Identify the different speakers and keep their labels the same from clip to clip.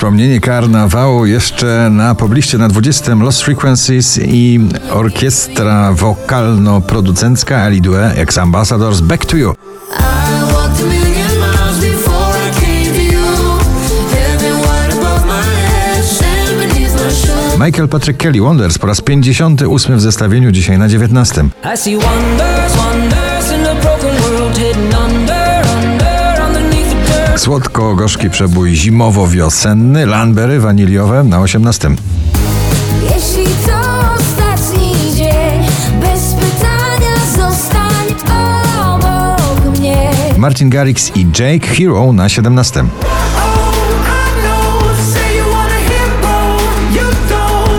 Speaker 1: Wspomnienie karnawału jeszcze na pobliście na 20 Lost Frequencies i orkiestra wokalno-producencka Ali Due ex Ambassadors Back to You. Michael Patrick Kelly Wonders po raz 58 w zestawieniu dzisiaj na 19. Słodko-gorzki przebój zimowo-wiosenny, Lanbery waniliowe na 18.
Speaker 2: Jeśli to ostatni dzień, bez pytania zostań obok mnie.
Speaker 1: Martin Garrix i Jake Hero na 17.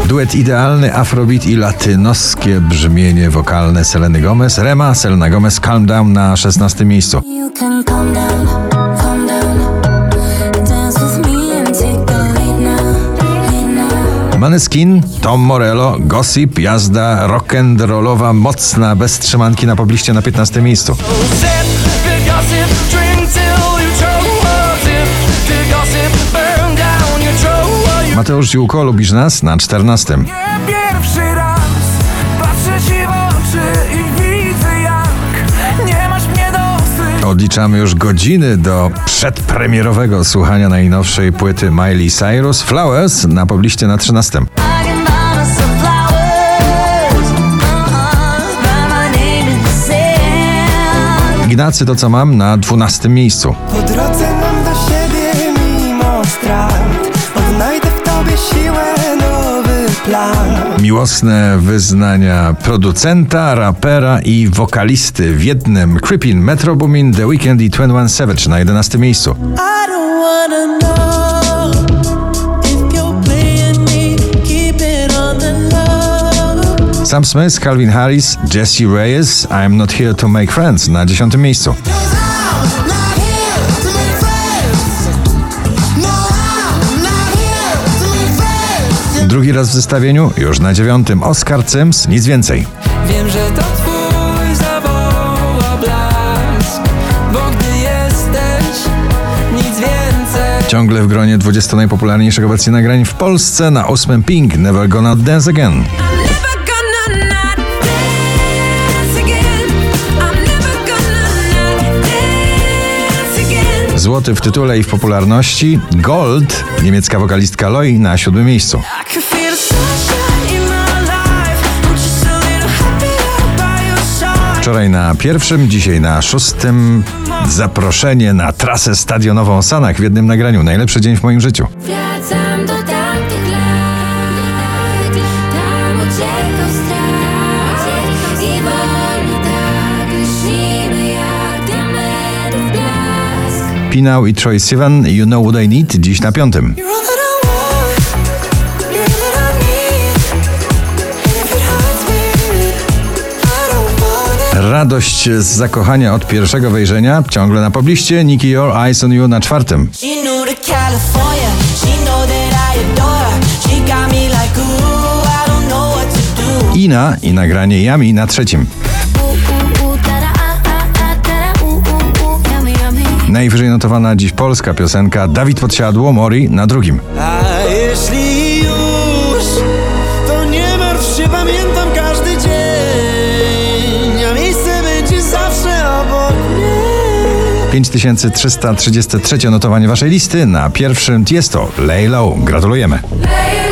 Speaker 1: Duet idealny, afrobeat i latynoskie brzmienie wokalne Seleny Gomez, Rema, Selena Gomez, Calm Down na 16 miejscu.
Speaker 2: You can calm down,
Speaker 1: Maneskin, Tom Morello, Gossip, jazda rock'n'rollowa, mocna, bez trzymanki na pobliście na 15 miejscu. Mateusz Ziółko, lubisz nas? Na 14. Odliczamy już godziny do przedpremierowego słuchania najnowszej płyty Miley Cyrus Flowers na pobliście na 13.
Speaker 2: I can buy myself flowers. Uh-uh, but my name is the sand.
Speaker 1: Ignacy to co mam na 12 miejscu.
Speaker 3: Po drodze mam do siebie mimo strat Odnajdę w tobie siłę, nowy plan
Speaker 1: Miłosne wyznania producenta, rapera i wokalisty w jednym Creepin, Metro Boomin, The Weeknd i 21 Savage na 11 miejscu. Sam Smith, Calvin Harris, Jesse Reyes, I'm Not Here to Make Friends na 10 miejscu. Drugi raz w zestawieniu, już na dziewiątym Oscar Sims, nic więcej.
Speaker 4: Wiem, że to twój zawoła blask, bo gdy jesteś, nic więcej.
Speaker 1: Ciągle w gronie 20 najpopularniejszych obecnie nagrań w Polsce na ósmym Pink, Never Gonna Dance Again. Złoty w tytule i w popularności, Gold, niemiecka wokalistka Loi na siódmym miejscu. Wczoraj na pierwszym, dzisiaj na szóstym. Zaproszenie na trasę stadionową Sanach w jednym nagraniu. Najlepszy dzień w moim życiu. Pinał i Troy Sivan, You Know What I Need, dziś na piątym. Radość z zakochania od pierwszego wejrzenia, ciągle na pobliście. Nikki Your Eyes on You na czwartym. Ina i nagranie Yami na trzecim. Najwyżej notowana dziś polska piosenka Dawid Podsiadło, Mori na drugim.
Speaker 3: A jeśli już, to nie martw się, pamiętam każdy dzień A miejsce będzie zawsze obok mnie
Speaker 1: 5333 notowanie waszej listy na pierwszym Tiesto. Lay Low. Gratulujemy.
Speaker 2: Lay